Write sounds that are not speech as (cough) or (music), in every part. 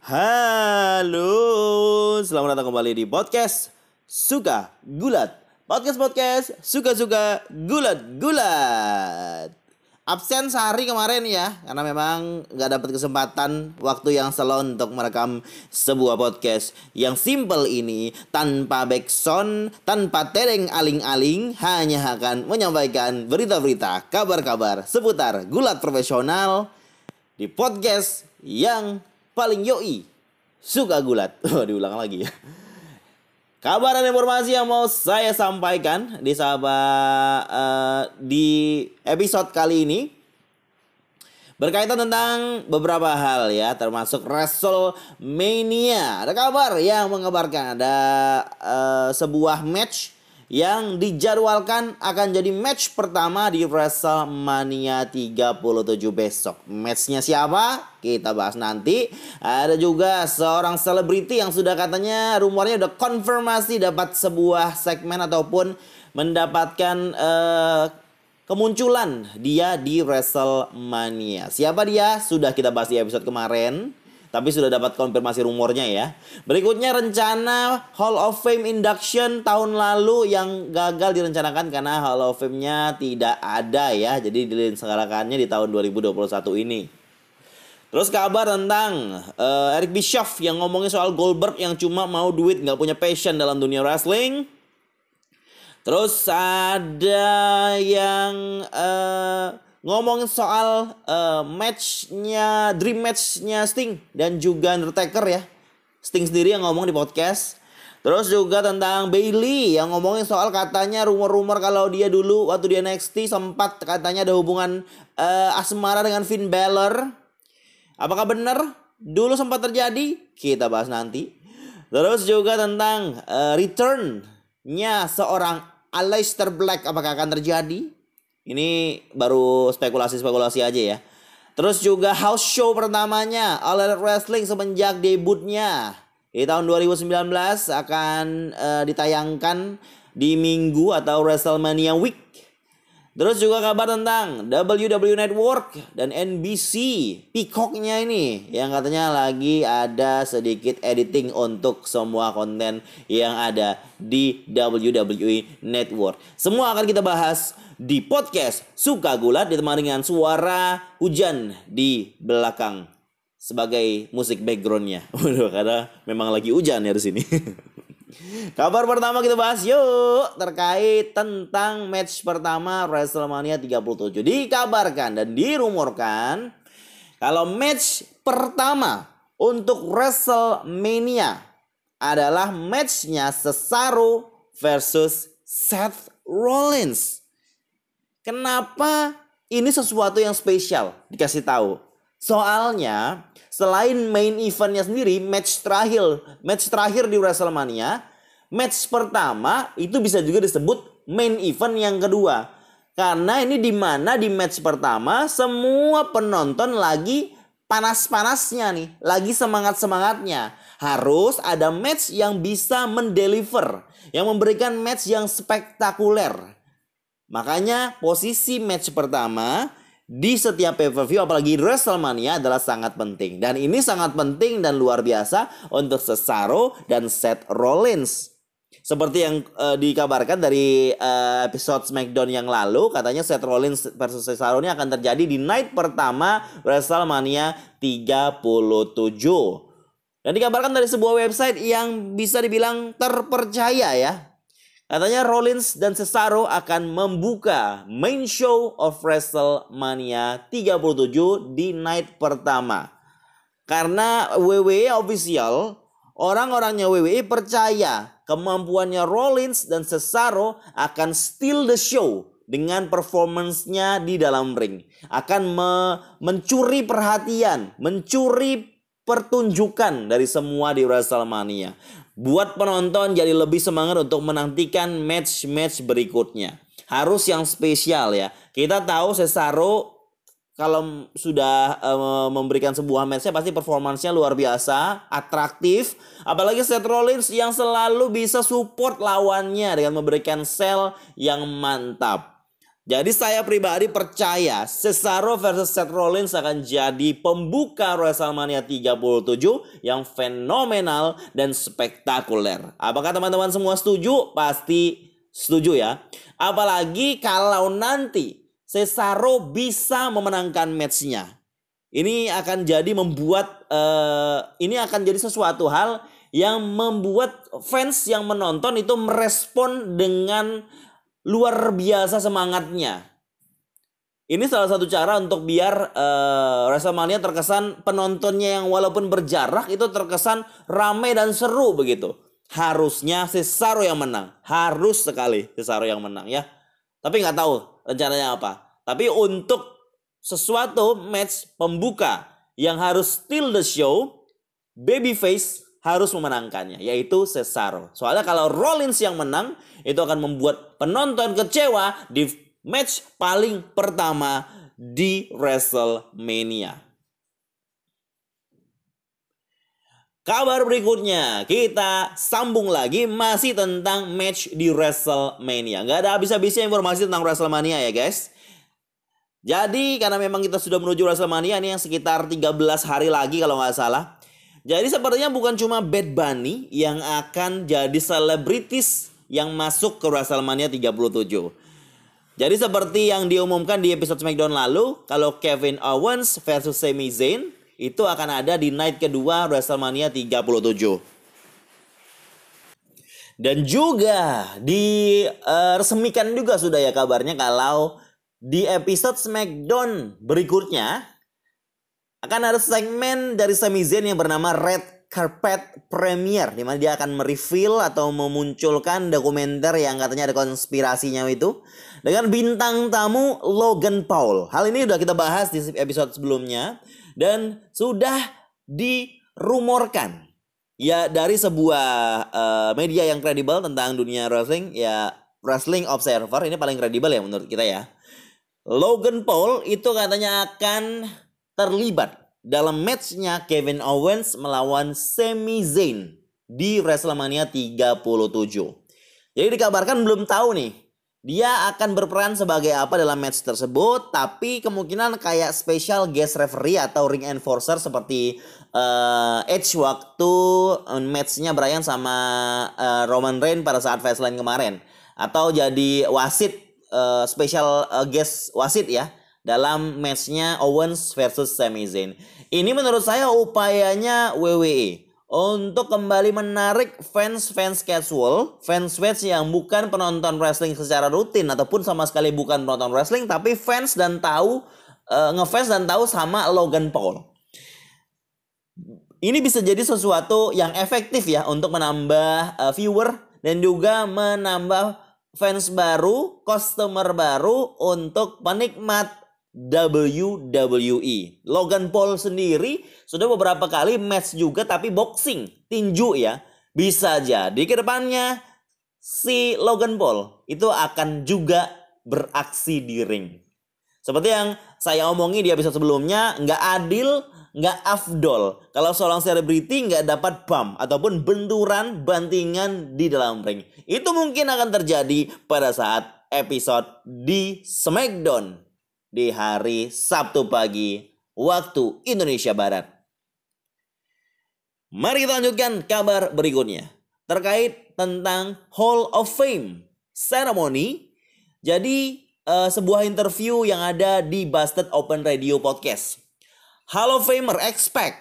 Halo, selamat datang kembali di podcast Suka Gulat. Podcast podcast suka suka gulat gulat. Absen sehari kemarin ya, karena memang nggak dapat kesempatan waktu yang salon untuk merekam sebuah podcast yang simple ini tanpa backsound, tanpa tereng aling-aling, hanya akan menyampaikan berita-berita, kabar-kabar seputar gulat profesional di podcast yang paling yoi suka gulat. (laughs) Oh, diulang lagi ya. Kabar dan informasi yang mau saya sampaikan di sahabat uh, di episode kali ini berkaitan tentang beberapa hal ya termasuk WrestleMania. Ada kabar yang mengabarkan ada uh, sebuah match yang dijadwalkan akan jadi match pertama di WrestleMania 37 besok. Matchnya siapa? Kita bahas nanti. Ada juga seorang selebriti yang sudah katanya rumornya udah konfirmasi dapat sebuah segmen ataupun mendapatkan uh, kemunculan dia di WrestleMania. Siapa dia? Sudah kita bahas di episode kemarin tapi sudah dapat konfirmasi rumornya ya. Berikutnya rencana Hall of Fame induction tahun lalu yang gagal direncanakan karena Hall of Fame-nya tidak ada ya. Jadi diselenggarakannya di tahun 2021 ini. Terus kabar tentang uh, Eric Bischoff yang ngomongin soal Goldberg yang cuma mau duit nggak punya passion dalam dunia wrestling. Terus ada yang uh, ngomongin soal uh, matchnya dream matchnya Sting dan juga Undertaker ya. Sting sendiri yang ngomong di podcast. Terus juga tentang Bailey yang ngomongin soal katanya rumor-rumor kalau dia dulu waktu dia NXT sempat katanya ada hubungan uh, asmara dengan Finn Balor. Apakah benar? Dulu sempat terjadi? Kita bahas nanti. Terus juga tentang uh, returnnya seorang Aleister Black apakah akan terjadi ini baru spekulasi-spekulasi aja ya. Terus juga house show pertamanya All Elite Wrestling semenjak debutnya di tahun 2019 akan uh, ditayangkan di minggu atau WrestleMania Week. Terus juga kabar tentang WWE Network dan NBC Peacocknya ini yang katanya lagi ada sedikit editing untuk semua konten yang ada di WWE Network. Semua akan kita bahas di podcast Suka Gulat ditemani dengan suara hujan di belakang sebagai musik backgroundnya. (laughs) Waduh, karena memang lagi hujan ya di sini. (laughs) Kabar pertama kita bahas yuk terkait tentang match pertama WrestleMania 37. Dikabarkan dan dirumorkan kalau match pertama untuk WrestleMania adalah matchnya Cesaro versus Seth Rollins. Kenapa ini sesuatu yang spesial dikasih tahu? Soalnya selain main eventnya sendiri, match terakhir, match terakhir di WrestleMania, match pertama itu bisa juga disebut main event yang kedua. Karena ini di mana di match pertama semua penonton lagi panas-panasnya nih, lagi semangat-semangatnya. Harus ada match yang bisa mendeliver, yang memberikan match yang spektakuler. Makanya posisi match pertama di setiap pay-per-view apalagi WrestleMania adalah sangat penting. Dan ini sangat penting dan luar biasa untuk Cesaro dan Seth Rollins. Seperti yang uh, dikabarkan dari uh, episode SmackDown yang lalu, katanya Seth Rollins versus Cesaro ini akan terjadi di night pertama WrestleMania 37. Dan dikabarkan dari sebuah website yang bisa dibilang terpercaya ya. Katanya Rollins dan Cesaro akan membuka main show of WrestleMania 37 di night pertama. Karena WWE official, orang-orangnya WWE percaya kemampuannya Rollins dan Cesaro akan steal the show dengan performance-nya di dalam ring. Akan me mencuri perhatian, mencuri pertunjukan dari semua di WrestleMania buat penonton jadi lebih semangat untuk menantikan match-match berikutnya. Harus yang spesial ya. Kita tahu Cesaro kalau sudah uh, memberikan sebuah matchnya pasti performansnya luar biasa, atraktif. Apalagi Seth Rollins yang selalu bisa support lawannya dengan memberikan sell yang mantap. Jadi saya pribadi percaya Cesaro versus Seth Rollins akan jadi pembuka WrestleMania 37 yang fenomenal dan spektakuler. Apakah teman-teman semua setuju? Pasti setuju ya. Apalagi kalau nanti Cesaro bisa memenangkan matchnya. Ini akan jadi membuat uh, ini akan jadi sesuatu hal yang membuat fans yang menonton itu merespon dengan luar biasa semangatnya. Ini salah satu cara untuk biar uh, WrestleMania terkesan penontonnya yang walaupun berjarak itu terkesan ramai dan seru begitu. Harusnya Cesaro yang menang. Harus sekali Cesaro yang menang ya. Tapi nggak tahu rencananya apa. Tapi untuk sesuatu match pembuka yang harus steal the show, Babyface harus memenangkannya, yaitu Cesaro. Soalnya kalau Rollins yang menang, itu akan membuat penonton kecewa di match paling pertama di WrestleMania. Kabar berikutnya, kita sambung lagi masih tentang match di WrestleMania. Gak ada habis-habisnya informasi tentang WrestleMania ya guys. Jadi karena memang kita sudah menuju WrestleMania ini yang sekitar 13 hari lagi kalau nggak salah. Jadi sepertinya bukan cuma Bad Bunny yang akan jadi selebritis yang masuk ke WrestleMania 37. Jadi seperti yang diumumkan di episode SmackDown lalu, kalau Kevin Owens versus Sami Zayn itu akan ada di night kedua WrestleMania 37. Dan juga diresmikan uh, juga sudah ya kabarnya kalau di episode SmackDown berikutnya akan ada segmen dari Sami Zayn yang bernama Red Carpet Premiere di mana dia akan mereveal atau memunculkan dokumenter yang katanya ada konspirasinya itu dengan bintang tamu Logan Paul. Hal ini sudah kita bahas di episode sebelumnya dan sudah dirumorkan ya dari sebuah uh, media yang kredibel tentang dunia wrestling ya Wrestling Observer ini paling kredibel ya menurut kita ya. Logan Paul itu katanya akan terlibat dalam matchnya Kevin Owens melawan Sami Zayn di WrestleMania 37. Jadi dikabarkan belum tahu nih dia akan berperan sebagai apa dalam match tersebut tapi kemungkinan kayak special guest referee atau ring enforcer seperti uh, Edge waktu matchnya Brian sama uh, Roman Reigns pada saat Fastlane kemarin atau jadi wasit uh, special uh, guest wasit ya dalam matchnya Owens versus Sami Zayn. Ini menurut saya upayanya WWE untuk kembali menarik fans-fans casual, fans-fans yang bukan penonton wrestling secara rutin ataupun sama sekali bukan penonton wrestling tapi fans dan tahu uh, ngefans dan tahu sama Logan Paul. Ini bisa jadi sesuatu yang efektif ya untuk menambah uh, viewer dan juga menambah fans baru, customer baru untuk penikmat WWE. Logan Paul sendiri sudah beberapa kali match juga tapi boxing, tinju ya. Bisa jadi ke depannya si Logan Paul itu akan juga beraksi di ring. Seperti yang saya omongi di episode sebelumnya, nggak adil, nggak afdol. Kalau seorang selebriti nggak dapat bump ataupun benturan bantingan di dalam ring. Itu mungkin akan terjadi pada saat episode di SmackDown di hari Sabtu pagi waktu Indonesia Barat. Mari kita lanjutkan kabar berikutnya terkait tentang Hall of Fame ceremony. Jadi uh, sebuah interview yang ada di Busted Open Radio Podcast. Hall of Famer expect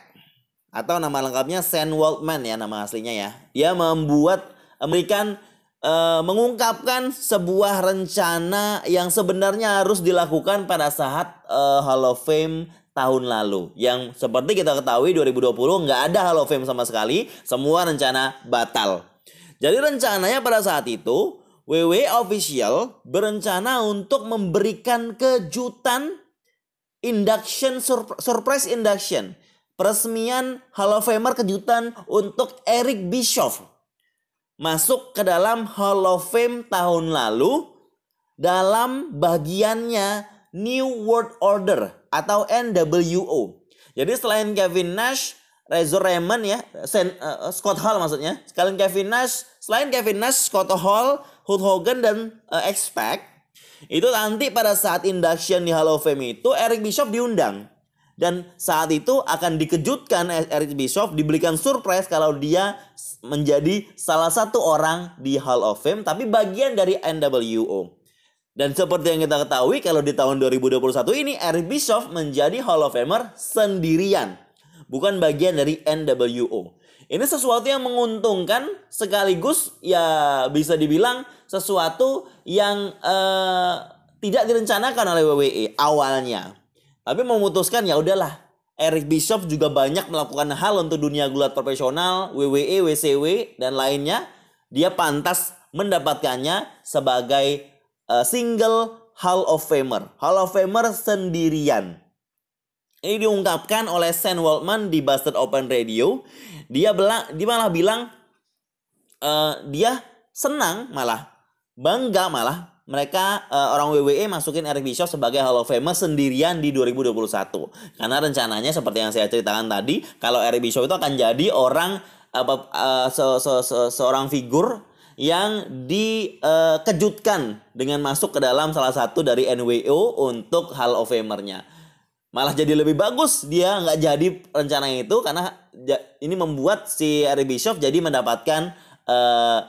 atau nama lengkapnya Sam Waldman ya nama aslinya ya. Dia membuat memberikan uh, mengungkapkan sebuah rencana yang sebenarnya harus dilakukan pada saat uh, Hall of Fame tahun lalu. Yang seperti kita ketahui 2020 nggak ada Hall of Fame sama sekali, semua rencana batal. Jadi rencananya pada saat itu WWE official berencana untuk memberikan kejutan induction surprise induction peresmian Hall of Famer kejutan untuk Eric Bischoff masuk ke dalam Hall of Fame tahun lalu dalam bagiannya New World Order atau NWO. Jadi selain Kevin Nash, Razor Raymond ya, Sen, uh, Scott Hall maksudnya. Sekalian Kevin Nash, selain Kevin Nash, Scott Hall, Hulk Hogan dan uh, X-Pac, Itu nanti pada saat induction di Hall of Fame itu Eric Bischoff diundang. Dan saat itu akan dikejutkan Eric Bischoff diberikan surprise kalau dia menjadi salah satu orang di Hall of Fame tapi bagian dari NWO. Dan seperti yang kita ketahui kalau di tahun 2021 ini Eric Bischoff menjadi Hall of Famer sendirian. Bukan bagian dari NWO. Ini sesuatu yang menguntungkan sekaligus ya bisa dibilang sesuatu yang uh, tidak direncanakan oleh WWE awalnya. Tapi memutuskan ya udahlah. Eric Bischoff juga banyak melakukan hal untuk dunia gulat profesional, WWE, WCW dan lainnya. Dia pantas mendapatkannya sebagai uh, single Hall of Famer. Hall of Famer sendirian. Ini diungkapkan oleh Sam Waldman di Bastard Open Radio. Dia bilang, dia malah bilang uh, dia senang malah bangga malah mereka uh, orang WWE masukin Eric Bischoff sebagai Hall of Famer sendirian di 2021. Karena rencananya seperti yang saya ceritakan tadi, kalau Eric Bischoff itu akan jadi orang apa uh, se, se, se, seorang figur yang dikejutkan uh, dengan masuk ke dalam salah satu dari NWO untuk Hall of Famer-nya. Malah jadi lebih bagus dia nggak jadi rencana itu karena ini membuat si Eric Bischoff jadi mendapatkan uh,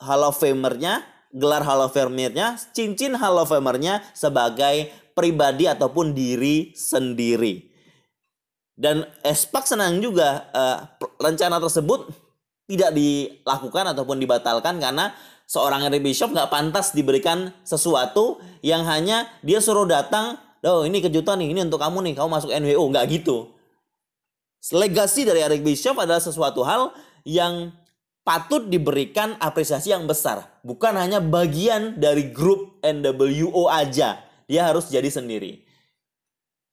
Hall of Famer-nya, gelar Hall of Famer-nya, cincin Hall of Famer-nya sebagai pribadi ataupun diri sendiri. Dan Espak senang juga uh, rencana tersebut tidak dilakukan ataupun dibatalkan karena seorang Eric Bishop nggak pantas diberikan sesuatu yang hanya dia suruh datang, oh ini kejutan nih, ini untuk kamu nih, kamu masuk NWO, nggak gitu. Legasi dari Eric Bishop adalah sesuatu hal yang patut diberikan apresiasi yang besar. Bukan hanya bagian dari grup NWO aja. Dia harus jadi sendiri.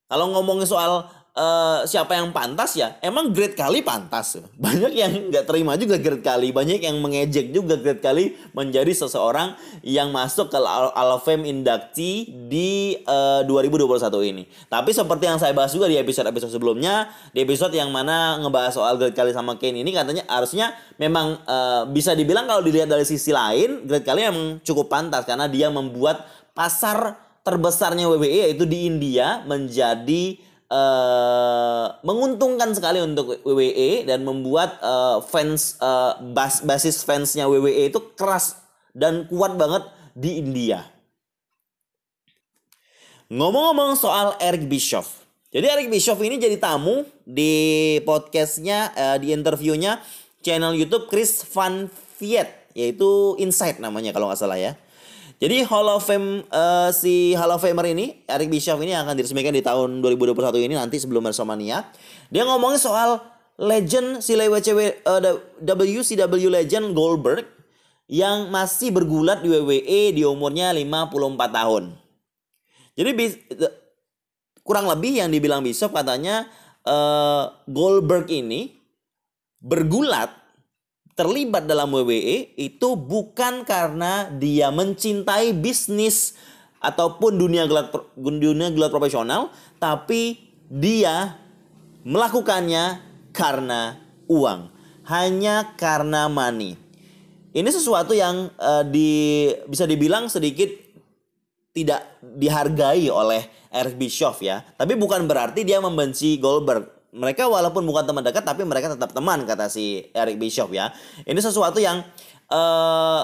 Kalau ngomongin soal uh, siapa yang pantas ya? Emang great kali pantas (laughs) banyak yang nggak terima juga great kali banyak yang mengejek juga great kali menjadi seseorang yang masuk ke Hall Fame inductee di uh, eh, 2021 ini. Tapi seperti yang saya bahas juga di episode-episode sebelumnya di episode yang mana ngebahas soal great kali sama Kane ini katanya harusnya memang uh, bisa dibilang kalau dilihat dari sisi lain great kali memang cukup pantas karena dia membuat pasar terbesarnya WWE yaitu di India menjadi uh, menguntungkan sekali untuk WWE dan membuat uh, fans uh, bas basis fansnya WWE itu keras dan kuat banget di India. Ngomong-ngomong soal Eric Bischoff. Jadi Eric Bischoff ini jadi tamu di podcastnya, uh, di interviewnya channel YouTube Chris Van Viet, yaitu Insight namanya kalau nggak salah ya. Jadi Hall of Fame uh, si Hall of Famer ini Eric Bischoff ini akan diresmikan di tahun 2021 ini nanti sebelum WrestleMania. Dia ngomongin soal legend si WCW uh, eh, WCW legend Goldberg yang masih bergulat di WWE di umurnya 54 tahun. Jadi kurang lebih yang dibilang Bischoff katanya uh, Goldberg ini bergulat terlibat dalam WWE itu bukan karena dia mencintai bisnis ataupun dunia gelat dunia gelat profesional, tapi dia melakukannya karena uang, hanya karena money. Ini sesuatu yang uh, di bisa dibilang sedikit tidak dihargai oleh Eric Bischoff ya. Tapi bukan berarti dia membenci Goldberg mereka walaupun bukan teman dekat tapi mereka tetap teman kata si Eric Bischoff ya. Ini sesuatu yang uh,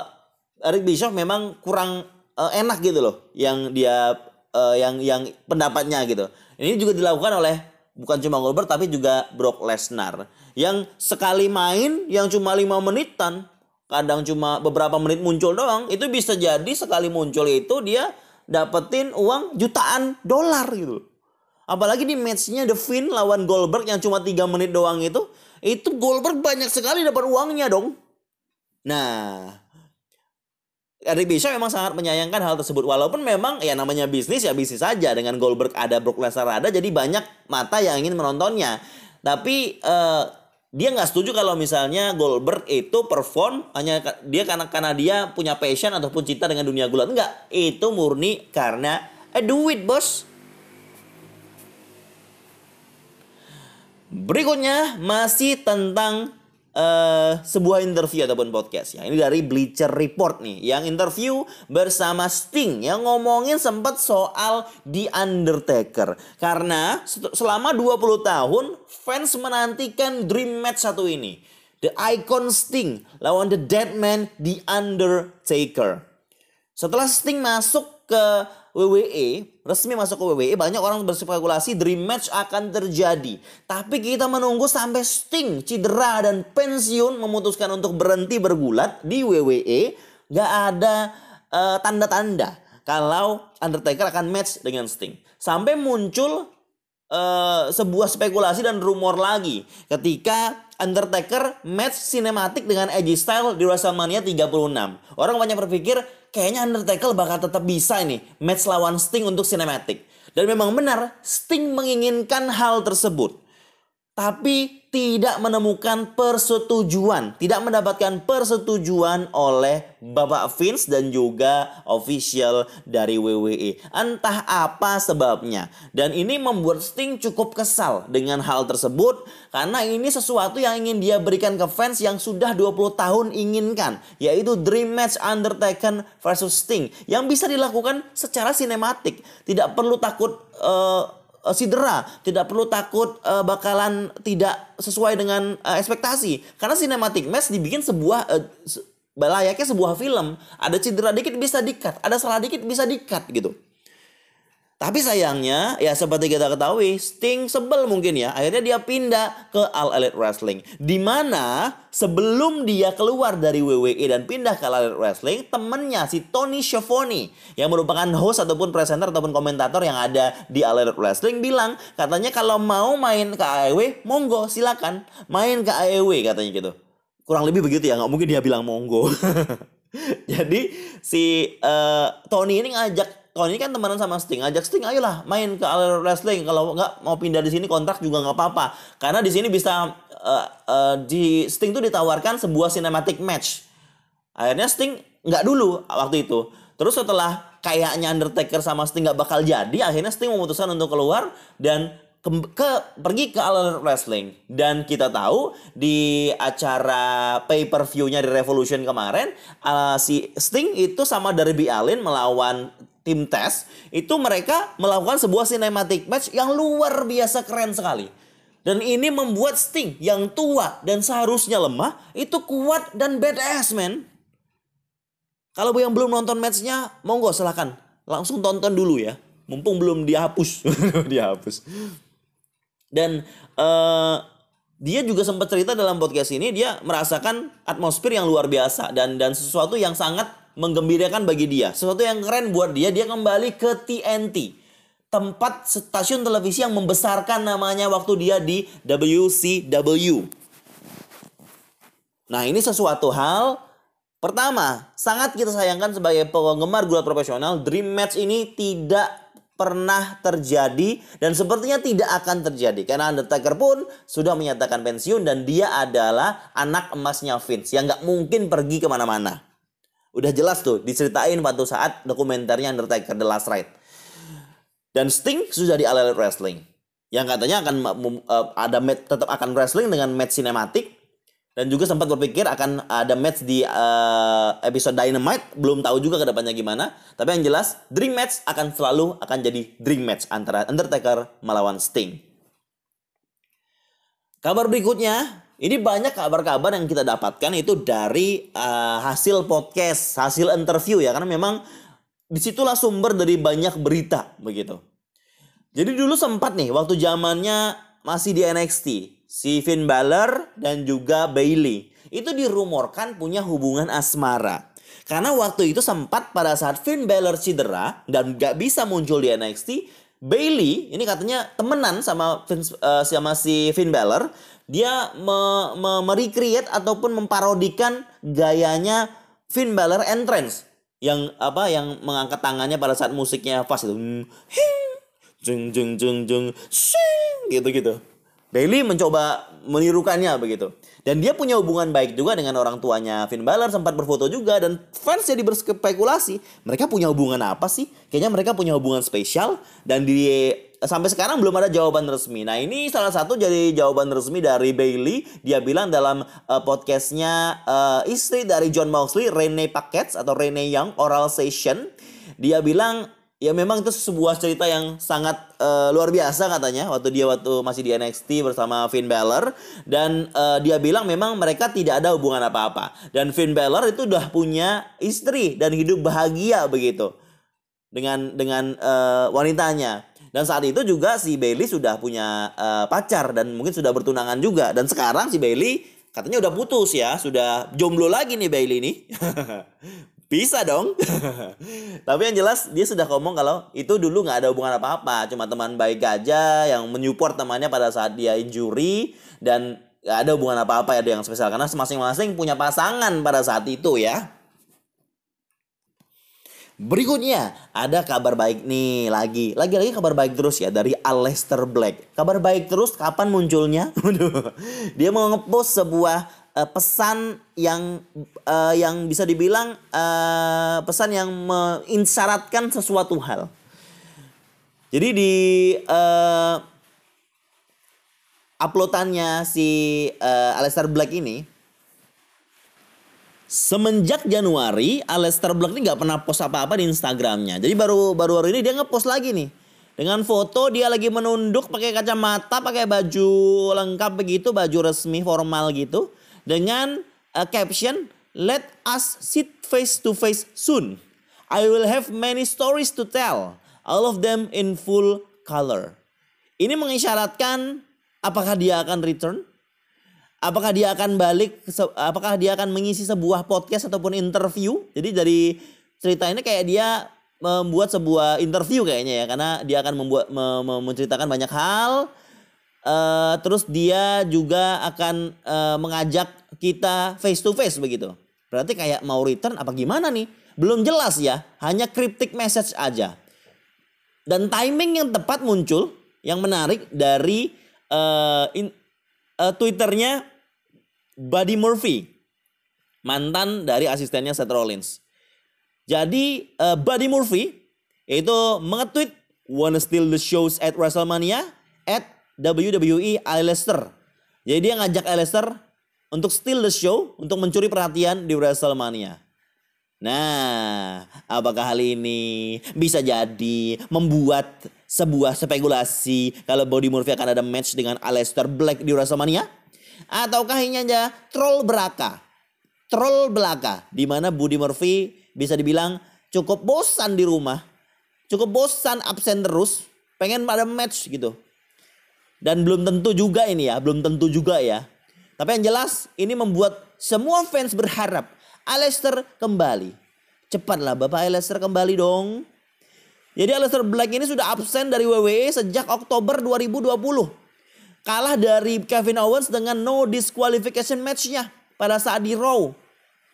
Eric Bischoff memang kurang uh, enak gitu loh yang dia uh, yang yang pendapatnya gitu. Ini juga dilakukan oleh bukan cuma Goldberg tapi juga Brock Lesnar yang sekali main yang cuma lima menitan kadang cuma beberapa menit muncul doang itu bisa jadi sekali muncul itu dia dapetin uang jutaan dolar gitu Apalagi di matchnya The Finn lawan Goldberg yang cuma 3 menit doang itu. Itu Goldberg banyak sekali dapat uangnya dong. Nah, Eric Bischoff memang sangat menyayangkan hal tersebut. Walaupun memang ya namanya bisnis ya bisnis saja. Dengan Goldberg ada, Brock Lesnar ada. Jadi banyak mata yang ingin menontonnya. Tapi uh, dia nggak setuju kalau misalnya Goldberg itu perform hanya dia karena karena dia punya passion ataupun cinta dengan dunia gulat. Enggak, itu murni karena eh duit bos. Berikutnya masih tentang uh, sebuah interview ataupun podcast ya. Ini dari Bleacher Report nih yang interview bersama Sting yang ngomongin sempat soal The Undertaker. Karena selama 20 tahun fans menantikan dream match satu ini. The Icon Sting lawan The Dead Man The Undertaker. Setelah Sting masuk ke WWE, resmi masuk ke WWE, banyak orang berspekulasi dream match akan terjadi. Tapi kita menunggu sampai Sting cedera dan pensiun memutuskan untuk berhenti bergulat di WWE, gak ada uh, tanda-tanda kalau Undertaker akan match dengan Sting. Sampai muncul uh, sebuah spekulasi dan rumor lagi ketika Undertaker match sinematik dengan Edge Style di WrestleMania 36. Orang banyak berpikir kayaknya Undertaker bakal tetap bisa ini match lawan Sting untuk sinematik. Dan memang benar Sting menginginkan hal tersebut. Tapi tidak menemukan persetujuan, tidak mendapatkan persetujuan oleh Bapak Vince dan juga official dari WWE. Entah apa sebabnya. Dan ini membuat Sting cukup kesal dengan hal tersebut karena ini sesuatu yang ingin dia berikan ke fans yang sudah 20 tahun inginkan, yaitu Dream Match Undertaker versus Sting yang bisa dilakukan secara sinematik. Tidak perlu takut uh, uh, sidera, tidak perlu takut uh, bakalan tidak sesuai dengan uh, ekspektasi. Karena cinematic match dibikin sebuah uh, layaknya sebuah film. Ada cedera dikit bisa dikat, ada salah dikit bisa dikat gitu. Tapi sayangnya ya seperti kita ketahui Sting sebel mungkin ya. Akhirnya dia pindah ke All Elite Wrestling. Di mana sebelum dia keluar dari WWE dan pindah ke All Elite Wrestling temennya si Tony Schiavone yang merupakan host ataupun presenter ataupun komentator yang ada di All Elite Wrestling bilang katanya kalau mau main ke AEW monggo silakan. Main ke AEW katanya gitu. Kurang lebih begitu ya nggak mungkin dia bilang monggo. (laughs) Jadi si uh, Tony ini ngajak ini kan temenan sama Sting, ajak Sting ayolah main ke All Wrestling. Kalau nggak mau pindah di sini kontrak juga nggak apa-apa. Karena di sini bisa uh, uh, di Sting tuh ditawarkan sebuah cinematic match. Akhirnya Sting nggak dulu waktu itu. Terus setelah kayaknya Undertaker sama Sting nggak bakal jadi, akhirnya Sting memutuskan untuk keluar dan ke, ke pergi ke All Wrestling dan kita tahu di acara pay per view-nya di Revolution kemarin uh, si Sting itu sama Darby Allin melawan tim tes itu mereka melakukan sebuah cinematic match yang luar biasa keren sekali. Dan ini membuat Sting yang tua dan seharusnya lemah itu kuat dan badass man. Kalau yang belum nonton matchnya, monggo silahkan langsung tonton dulu ya. Mumpung belum dihapus, (laughs) dihapus. Dan uh, dia juga sempat cerita dalam podcast ini dia merasakan atmosfer yang luar biasa dan dan sesuatu yang sangat menggembirakan bagi dia. Sesuatu yang keren buat dia, dia kembali ke TNT. Tempat stasiun televisi yang membesarkan namanya waktu dia di WCW. Nah ini sesuatu hal Pertama, sangat kita sayangkan sebagai penggemar gulat profesional, Dream Match ini tidak pernah terjadi dan sepertinya tidak akan terjadi karena Undertaker pun sudah menyatakan pensiun dan dia adalah anak emasnya Vince yang nggak mungkin pergi ke mana-mana. Udah jelas tuh diceritain waktu saat dokumenternya Undertaker The Last Ride. Dan Sting sudah di All Wrestling. Yang katanya akan uh, ada match tetap akan wrestling dengan match sinematik dan juga sempat berpikir akan ada match di uh, episode Dynamite belum tahu juga ke depannya gimana tapi yang jelas dream match akan selalu akan jadi dream match antara Undertaker melawan Sting kabar berikutnya ini banyak kabar-kabar yang kita dapatkan itu dari uh, hasil podcast, hasil interview ya, karena memang di situlah sumber dari banyak berita begitu. Jadi dulu sempat nih waktu zamannya masih di NXT, si Finn Balor dan juga Bailey itu dirumorkan punya hubungan asmara. Karena waktu itu sempat pada saat Finn Balor cedera dan gak bisa muncul di NXT, Bailey ini katanya temenan sama Vince, uh, sama si Finn Balor dia me, me, ataupun memparodikan gayanya Finn Balor entrance yang apa yang mengangkat tangannya pada saat musiknya pas itu. Jeng jeng jeng jeng gitu gitu Bailey mencoba menirukannya begitu. Dan dia punya hubungan baik juga dengan orang tuanya Finn Balor sempat berfoto juga dan fans jadi berspekulasi mereka punya hubungan apa sih? Kayaknya mereka punya hubungan spesial dan di sampai sekarang belum ada jawaban resmi. Nah ini salah satu jadi jawaban resmi dari Bailey. Dia bilang dalam uh, podcastnya uh, istri dari John Moxley, Rene Packets atau Rene Young Oral Session. Dia bilang ya memang itu sebuah cerita yang sangat uh, luar biasa katanya waktu dia waktu masih di NXT bersama Finn Balor dan uh, dia bilang memang mereka tidak ada hubungan apa-apa dan Finn Balor itu udah punya istri dan hidup bahagia begitu dengan dengan uh, wanitanya dan saat itu juga si Bailey sudah punya uh, pacar dan mungkin sudah bertunangan juga. Dan sekarang si Bailey katanya udah putus ya. Sudah jomblo lagi nih Bailey nih. (laughs) Bisa dong. (laughs) Tapi yang jelas dia sudah ngomong kalau itu dulu nggak ada hubungan apa-apa, cuma teman baik aja yang menyupport temannya pada saat dia injury. Dan nggak ada hubungan apa-apa ya yang spesial. Karena masing-masing punya pasangan pada saat itu ya. Berikutnya ada kabar baik nih lagi lagi-lagi kabar baik terus ya dari Aleister Black. Kabar baik terus kapan munculnya? (laughs) Dia mau ngepost sebuah uh, pesan yang uh, yang bisa dibilang uh, pesan yang mengisyaratkan sesuatu hal. Jadi di uh, uploadannya si uh, Aleister Black ini semenjak Januari Aleister Black ini nggak pernah post apa-apa di Instagramnya. Jadi baru baru baru ini dia ngepost lagi nih dengan foto dia lagi menunduk pakai kacamata, pakai baju lengkap begitu, baju resmi formal gitu dengan uh, caption Let us sit face to face soon. I will have many stories to tell, all of them in full color. Ini mengisyaratkan apakah dia akan return? Apakah dia akan balik? Apakah dia akan mengisi sebuah podcast ataupun interview? Jadi dari cerita ini kayak dia membuat sebuah interview kayaknya ya, karena dia akan membuat menceritakan banyak hal Uh, terus dia juga akan uh, mengajak kita face to face begitu. Berarti kayak mau return apa gimana nih? Belum jelas ya, hanya cryptic message aja. Dan timing yang tepat muncul yang menarik dari uh, in, Twitternya Buddy Murphy, mantan dari asistennya Seth Rollins. Jadi uh, Buddy Murphy itu mengetweet wanna steal the shows at WrestleMania at WWE Aleister. Jadi dia ngajak Aleister untuk steal the show, untuk mencuri perhatian di WrestleMania. Nah, apakah hal ini bisa jadi membuat sebuah spekulasi kalau Body Murphy akan ada match dengan Aleister Black di WrestleMania? Ataukah ini aja troll beraka? Troll belaka di mana Body Murphy bisa dibilang cukup bosan di rumah, cukup bosan absen terus, pengen pada match gitu. Dan belum tentu juga ini ya, belum tentu juga ya. Tapi yang jelas ini membuat semua fans berharap Aleister kembali. Cepatlah Bapak Aleister kembali dong. Jadi Aleister Black ini sudah absen dari WWE sejak Oktober 2020. Kalah dari Kevin Owens dengan no disqualification matchnya pada saat di Raw.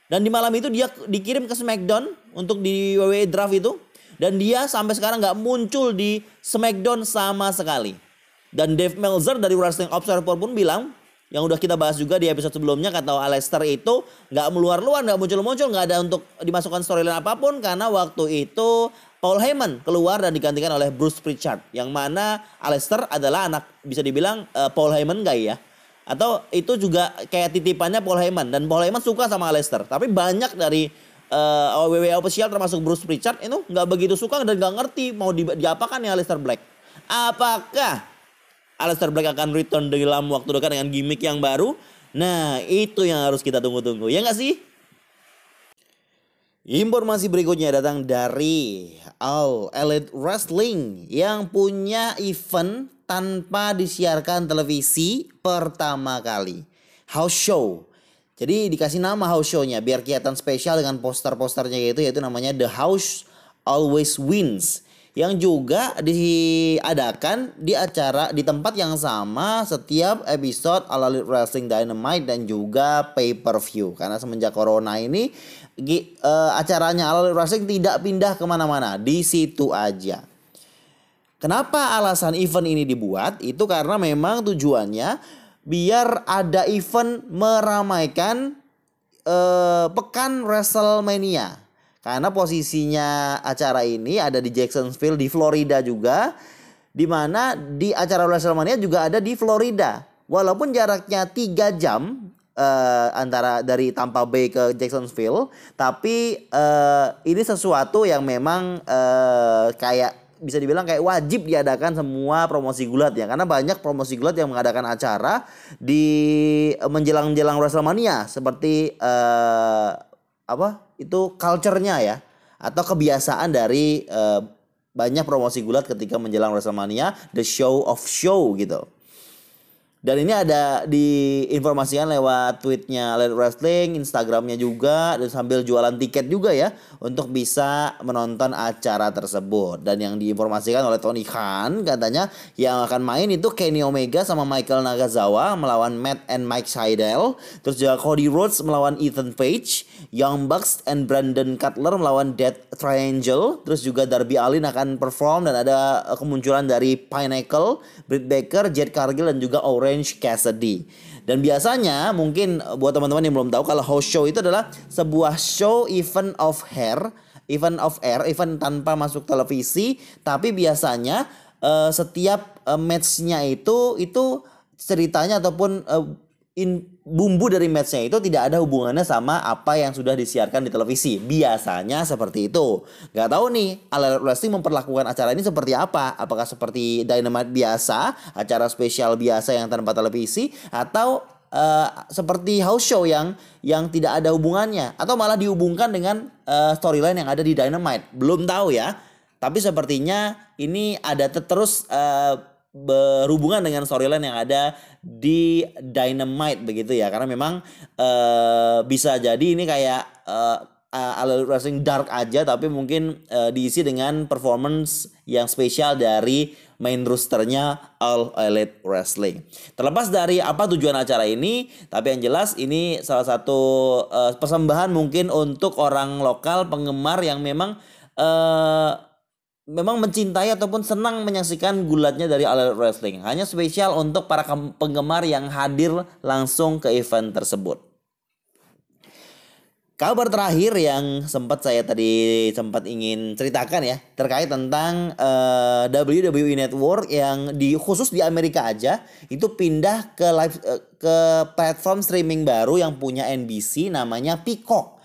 Dan di malam itu dia dikirim ke SmackDown untuk di WWE draft itu. Dan dia sampai sekarang nggak muncul di SmackDown sama sekali. Dan Dave Meltzer dari Wrestling Observer pun bilang yang udah kita bahas juga di episode sebelumnya kata Aleister itu nggak meluar-luar nggak muncul-muncul nggak ada untuk dimasukkan storyline apa pun karena waktu itu Paul Heyman keluar dan digantikan oleh Bruce Pritchard yang mana Aleister adalah anak bisa dibilang uh, Paul Heyman guy ya atau itu juga kayak titipannya Paul Heyman dan Paul Heyman suka sama Aleister tapi banyak dari uh, eh, WWE official termasuk Bruce Pritchard itu nggak begitu suka dan nggak ngerti mau di, diapakan ya Aleister Black apakah Aleister Black akan return dalam waktu dekat dengan gimmick yang baru. Nah, itu yang harus kita tunggu-tunggu. Ya nggak sih? Informasi berikutnya datang dari All Elite Wrestling yang punya event tanpa disiarkan televisi pertama kali. House Show. Jadi dikasih nama house show-nya biar kelihatan spesial dengan poster-posternya gitu yaitu namanya The House Always Wins yang juga diadakan di acara di tempat yang sama setiap episode Elite Wrestling Dynamite dan juga pay per view karena semenjak corona ini acaranya All Elite Wrestling tidak pindah ke mana-mana di situ aja. Kenapa alasan event ini dibuat? Itu karena memang tujuannya biar ada event meramaikan uh, pekan WrestleMania karena posisinya acara ini ada di Jacksonville di Florida juga. di mana di acara WrestleMania juga ada di Florida. Walaupun jaraknya 3 jam uh, antara dari Tampa Bay ke Jacksonville, tapi uh, ini sesuatu yang memang uh, kayak bisa dibilang kayak wajib diadakan semua promosi gulat ya karena banyak promosi gulat yang mengadakan acara di menjelang-jelang WrestleMania seperti uh, apa itu culture-nya ya atau kebiasaan dari uh, banyak promosi gulat ketika menjelang WrestleMania the show of show gitu. Dan ini ada diinformasikan lewat tweetnya Elite Wrestling, Instagramnya juga, dan sambil jualan tiket juga ya untuk bisa menonton acara tersebut. Dan yang diinformasikan oleh Tony Khan katanya yang akan main itu Kenny Omega sama Michael Nagasawa melawan Matt and Mike Seidel. Terus juga Cody Rhodes melawan Ethan Page, Young Bucks and Brandon Cutler melawan Death Triangle. Terus juga Darby Allin akan perform dan ada kemunculan dari Pinnacle, Britt Baker, Jet Cargill dan juga Orange Orange Cassidy. Dan biasanya mungkin buat teman-teman yang belum tahu kalau house show itu adalah sebuah show event of hair, event of air, event tanpa masuk televisi, tapi biasanya uh, setiap uh, matchnya itu itu ceritanya ataupun uh, in, bumbu dari matchnya itu tidak ada hubungannya sama apa yang sudah disiarkan di televisi. Biasanya seperti itu. Gak tahu nih, All Wrestling memperlakukan acara ini seperti apa? Apakah seperti Dynamite biasa, acara spesial biasa yang tanpa televisi, atau uh, seperti house show yang yang tidak ada hubungannya, atau malah dihubungkan dengan uh, storyline yang ada di Dynamite? Belum tahu ya. Tapi sepertinya ini ada terus uh, berhubungan dengan storyline yang ada di Dynamite begitu ya karena memang uh, bisa jadi ini kayak uh, uh, wrestling dark aja tapi mungkin uh, diisi dengan performance yang spesial dari main rosternya All Elite Wrestling. Terlepas dari apa tujuan acara ini, tapi yang jelas ini salah satu uh, persembahan mungkin untuk orang lokal penggemar yang memang uh, memang mencintai ataupun senang menyaksikan gulatnya dari All Wrestling. Hanya spesial untuk para penggemar yang hadir langsung ke event tersebut. Kabar terakhir yang sempat saya tadi sempat ingin ceritakan ya terkait tentang uh, eh, WWE Network yang di khusus di Amerika aja itu pindah ke live uh, ke platform streaming baru yang punya NBC namanya Peacock.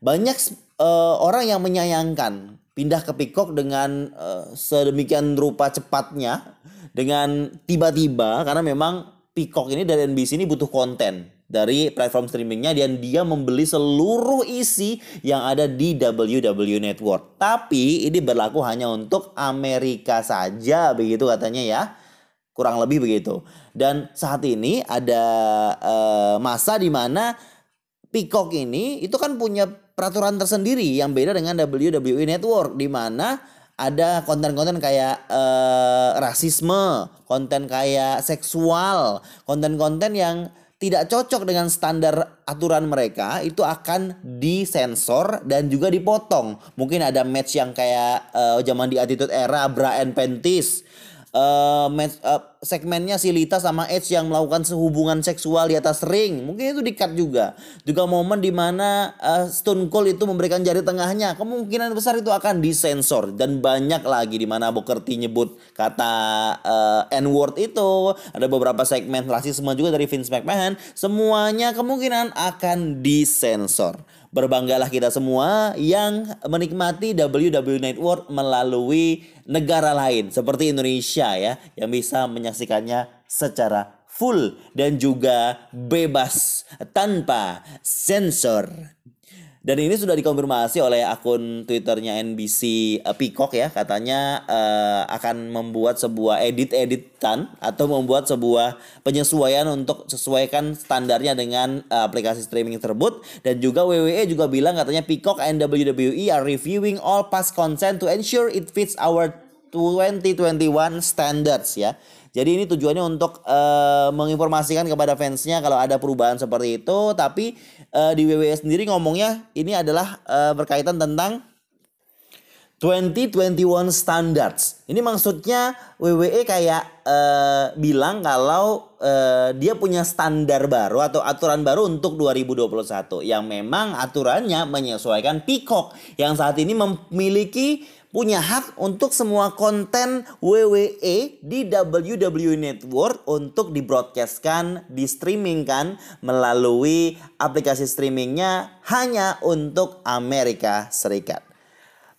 Banyak uh, orang yang menyayangkan pindah ke Peacock dengan uh, sedemikian rupa cepatnya dengan tiba-tiba karena memang Peacock ini dari NBC ini butuh konten dari platform streamingnya dan dia membeli seluruh isi yang ada di WWE Network. Tapi ini berlaku hanya untuk Amerika saja begitu katanya ya. Kurang lebih begitu. Dan saat ini ada uh, masa di mana Peacock ini itu kan punya peraturan tersendiri yang beda dengan WWE Network di mana ada konten-konten kayak uh, rasisme, konten kayak seksual, konten-konten yang tidak cocok dengan standar aturan mereka itu akan disensor dan juga dipotong. Mungkin ada match yang kayak uh, zaman di Attitude Era Brian Pentis uh, segmennya si Lita sama Edge yang melakukan sehubungan seksual di atas ring. Mungkin itu di-cut juga. Juga momen di mana uh, Stone Cold itu memberikan jari tengahnya. Kemungkinan besar itu akan disensor. Dan banyak lagi di mana Booker T nyebut kata uh, N-word itu. Ada beberapa segmen rasisme juga dari Vince McMahon. Semuanya kemungkinan akan disensor. Berbanggalah kita semua yang menikmati WWE Network melalui negara lain seperti Indonesia ya yang bisa menyaksikannya secara full dan juga bebas tanpa sensor. Dan ini sudah dikonfirmasi oleh akun Twitternya NBC uh, eh, Peacock ya, katanya uh, akan membuat sebuah edit-editan atau membuat sebuah penyesuaian untuk sesuaikan standarnya dengan uh, aplikasi streaming tersebut. Dan juga WWE juga bilang katanya Peacock and WWE are reviewing all past content to ensure it fits our 2021 standards ya. Jadi ini tujuannya untuk uh, menginformasikan kepada fansnya kalau ada perubahan seperti itu. Tapi uh, di WWE sendiri ngomongnya ini adalah uh, berkaitan tentang 2021 standards. Ini maksudnya WWE kayak uh, bilang kalau uh, dia punya standar baru atau aturan baru untuk 2021 yang memang aturannya menyesuaikan Peacock yang saat ini memiliki punya hak untuk semua konten WWE di WWE Network untuk dibroadcastkan, di streamingkan melalui aplikasi streamingnya hanya untuk Amerika Serikat.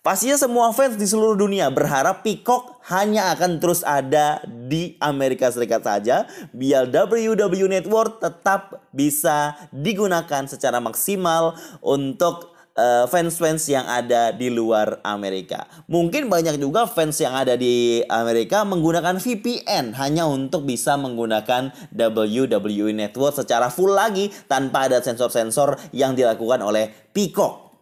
Pastinya semua fans di seluruh dunia berharap Peacock hanya akan terus ada di Amerika Serikat saja biar WWE Network tetap bisa digunakan secara maksimal untuk uh, fans-fans yang ada di luar Amerika. Mungkin banyak juga fans yang ada di Amerika menggunakan VPN hanya untuk bisa menggunakan WWE Network secara full lagi tanpa ada sensor-sensor yang dilakukan oleh Peacock.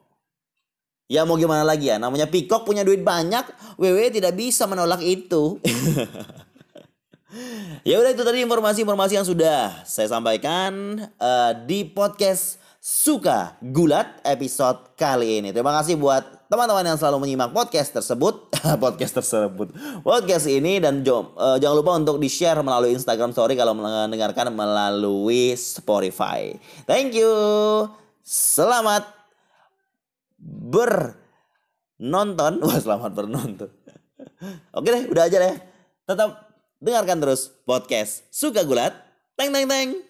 Ya mau gimana lagi ya, namanya Peacock punya duit banyak, WWE tidak bisa menolak itu. (laughs) ya udah itu tadi informasi-informasi yang sudah saya sampaikan uh, di podcast suka gulat episode kali ini. Terima kasih buat teman-teman yang selalu menyimak podcast tersebut, (laughs) podcast tersebut, podcast ini dan uh, jangan lupa untuk di share melalui Instagram Story kalau mendengarkan melalui Spotify. Thank you, selamat bernonton, (laughs) wah selamat bernonton. (laughs) Oke deh, udah aja deh. Tetap dengarkan terus podcast Suka Gulat. Teng teng teng.